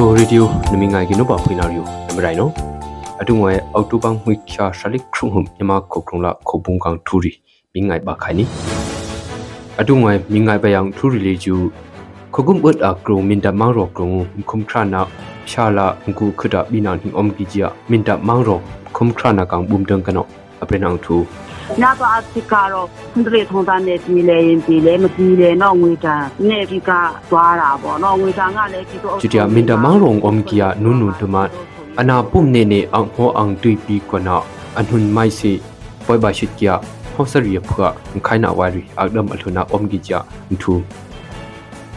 ချိုရေဒီယိုနမငိုင်ကနဘဖွေနာရီယိုနမရိုင်နောအတုငွေအောက်တိုဘန်မှိချာရှလိခရုံမြမခုခုံလာခုပုံကန်ထူရီမိငိုင်ပါခိုင်နီအတုငွေမိငိုင်ပယံထူရီလေကျူခုကုမ်ဘတ် အကရုံမင်တမောင်ရောကရုံခုံခရနာရှာလာငူခဒဘီနာဟင်အုံကီဂျီယာမင်တမောင်ရောခုံခရနာကောင်ဘုံတန်ကနောအပရနောင်ထူညတော့အစစ်ကတော့ဟန်ဒရီထုံးသားနဲ့ပြည်လဲရင်ပြည်လဲမပြည်လဲတော့ငွေတန်နဲ့ဒီကသွားတာပေါ့နော်ငွေတန်ကလည်းဒီတော့ကျူတျာမင်တမောင်ရောအုံကီယာနုနုတမအနာပုံနေနေအောင်ဟောအောင်တွေ့ပြီးကနာအနှွန်မိုက်စီပွိုင်ပါရှိကီယာဟောစရီဖွာခိုင်နာဝါရီအဒမ်အထုနာအုံကီဂျာထူ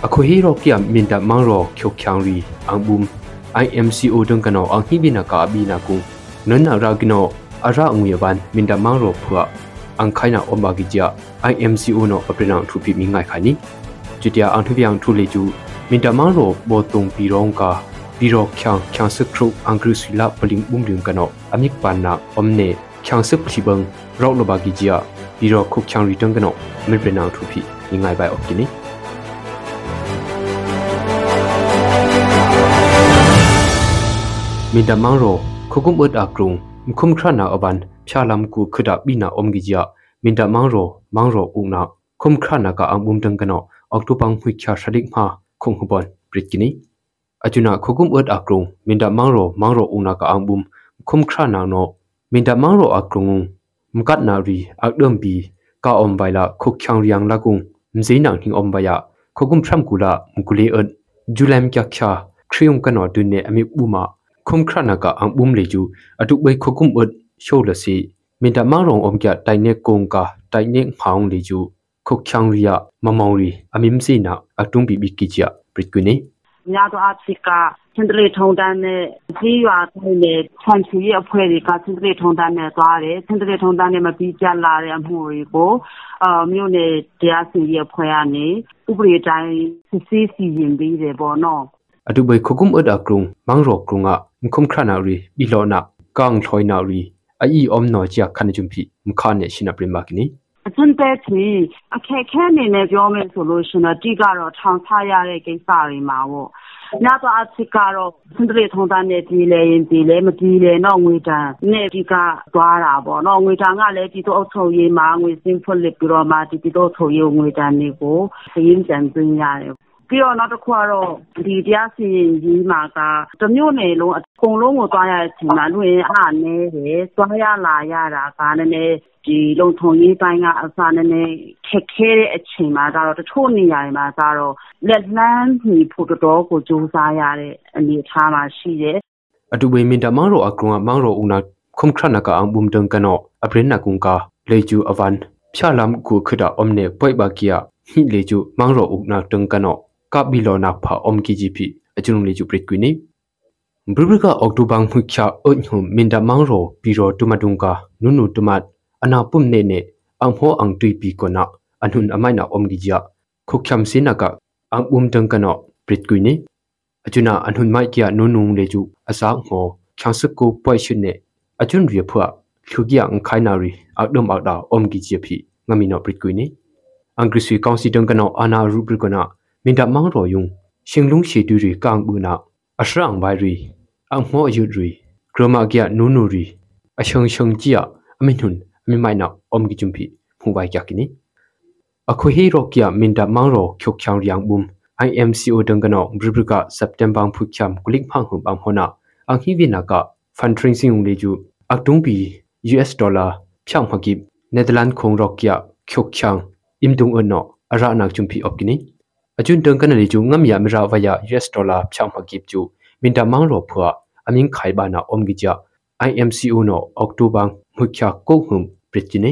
အခုဟီရောကီယာမင်တမောင်ရောခိုချောင်ရီအန်ဘုံ အရာငွေဝန်မင်ဒမန်ရောဖွာအန်ခိုင်နာအမဂီဂျာ IMCO နော်အပရနာထူပီမိငိုင်ခါနီကျတျာအန်ထူပီအောင်ထူလေကျူမင်ဒမန်ရောဘောတုံပီရောင်ကာပီရောချန်ချန်စခရုအန်ဂရုစီလာပလင်ဘုံရင်ကနော်အမိကပန်နာအမနေချန်စပလီဘန်ရောလဘဂီဂျာပီရောခုချန်ရီတန်ကနော်မင်ပရနာထူပီမိငိုင်ပိုင်အော့ကီနီမင်ဒမန်ရောခုကုမ်အတ်အကရုံ มุมครานาอบันพยาลำกูขดับบินาอมกิจยามินดามังโรมังโรอุนาคุมครานากะอังบุมดังกันอออกตุปังหุยคาสดิกมาคงหบอนปริกินีอาจุนาคกุมเอิดอักรุงมินดามังโรมังโรอุนากะอังบุมคุมครานางโนมินดามังโรอักรุงมกัดนารีอักเดิมบีกาอมไบละคุกคังเรียงละกุงมซีนังหิงอมไบยะคกุมพรัมกุละมุกุเลเอิดจุแลมกะคาคริยงกันอดุนเนอมิอุมา ครานากะอังบุมเลจูอตุเบยคุกุมอุดโชละสิมินตามารองอมกะไตเนกงกะไตเนกหางเลจูခုတ်ချောင်ရီယမမောင်ရီအမင်းစီနာအတုံးဘီဘီကီချာပရစ်ကွနေညတော့အဖရိကစင်တလေထုံတန်းနဲ့ကြီးရွာတိုင်းနဲ့ဆန်ချီရဲ့အဖွဲ့တွေကစင်တလေထုံတန်းနဲ့သွားတယ်စင်တလေထုံတန်းနဲ့မပြီးကြလာတဲ့အမှုတွေကိုအာမြို့နယ်တရားစီရင်အဖွဲ့ကနေဥပဒေတိုင်းစစ်ဆေးစီရင်ပြီးတယ်ပေါ့နော် atu bai khokum ada krung mangro krunga mkhum khrana ri bilona kang thloina ri ai om no chia khan jumpi mkha ne shina prima kini အစွန်းတဲ့ချီအခက်ခဲအနေနဲ့ပြောမယ်ဆိုလို့ရှင်တော့တိကတော့ထောင်ချရတဲ့ကိစ္စတွေမှာပေါ့ညတော့အချစ်ကတော့စင်တရီထုံးသားနဲ့ပြည်လဲရင်ပြည်လဲမပြည်လဲတော့ငွေတန်နဲ့ဒီကသွားတာပေါ့နော်ငွေတန်ကလည်းဒီတော့အထုပ်ရေးမှာငွေစင်းဖွက်လက်ပြီးတော့မှဒီဒီတော့ထုပ်ရေးငွေတန်တွေကိုစရင်းကြံသွင်းရတယ် ပြီးတော့နောက်တစ်ခုကတော့ဒီတရားစီရင်ကြီးမှာကတမျိုးနယ်လုံးအကုန်လုံးကိုသွားရတဲ့အချိန်မှာလူရင်းအားနည်းတယ်သွားရလာရတာကနည်းနည်းဒီလုံထုံရေးပိုင်းကအစားနည်းနည်းခက်ခဲတဲ့အချိန်မှာကတော့တချို့နေရာတွေမှာကတော့လက်လန်းညီဖို့တော်တော်ကိုစူးစမ်းရတဲ့အနေအထားမှာရှိတယ်အတူဝေမင်တမောင်ရောအကရုံမောင်ရောဦးနာခုံခရနကအံဘုံတန်ကနောအပရင်နကုံကလေကျူအဝန်ဖြာလမ်ကူခဒအုံနေပွိုက်ဘာကီယာဟိလေကျူမောင်ရောဦးနာတန်ကနော ကပ်ဘီလောနာဖာအုံကီဂျီပီအကျွန်ုံလေကျူပရစ်ကွီနီဘရဘကအောက်တိုဘန်ခွချာအုံဟုမင်ဒမောင်ရောပီရောတူမတုံကနုနုတူမတ်အနာပုံနေနေအံဖောအံတွီပီကနာအနုန်အမိုင်နာအုံကီဂျာခုချမ်စင်နကအံဘုံတန်ကနောပရစ်ကွီနီအကျွန်အနုန်မိုက်ကီယာနုနုံလေကျူအစားဟောချန်စကူပွိုင်ရှင်နေအကျွန်ရီဖွာလူကီယံခိုင်နာရီအောက်ဒမ်အောက်ဒါအုံကီဂျီပီငမီနောပရစ်ကွီနီအင်္ဂရိစီကောင်စီတန်ကနောအနာရူပရကနာ မင်တမောင်ရောယုံရှင်လုံးရှိတူရီကောင်ဘူးနာအရှရန်ဘိုင်ရီအမောယူရီဂရမကီယနူနူရီအရှုံရှုံကြည့်အမင်ဟွန်းအမင်မိုင်နာအုံဂီဂျုံဖီဖူဝိုင်ကကိနီအခုဟီရောကီယမင်တမောင်ရောချုပ်ချောင်းရန်ဘုံ IMCO ဒံကနောဘရဘကစက်တမ်ဘာဖုချမ်ကုလိဖန်ဟုဘ မ်ဟနာအခိဝိနာကဖန်ထရင်စင်ုံလေကျူအတုံးပီ US ဒေါ်လာဖြောင်းမကိနယ်သာလန်ခုံရောကီယချုပ်ချောင်းအင်တုံအနောအရနာချုံဖီအော့ကိနီအကျွန်းတန်ကန်လီကျူငမ်ယာမရာဝယာ US ဒေါ်လာဖြောင်းမကိကျူမင်တမောင်ရောဖွာအမင်းခိုင်ဘာနာအုံဂီဂျာ IMCO နောအောက်တိုဘာမှုချာကိုဟုံပရစ်ချီနေ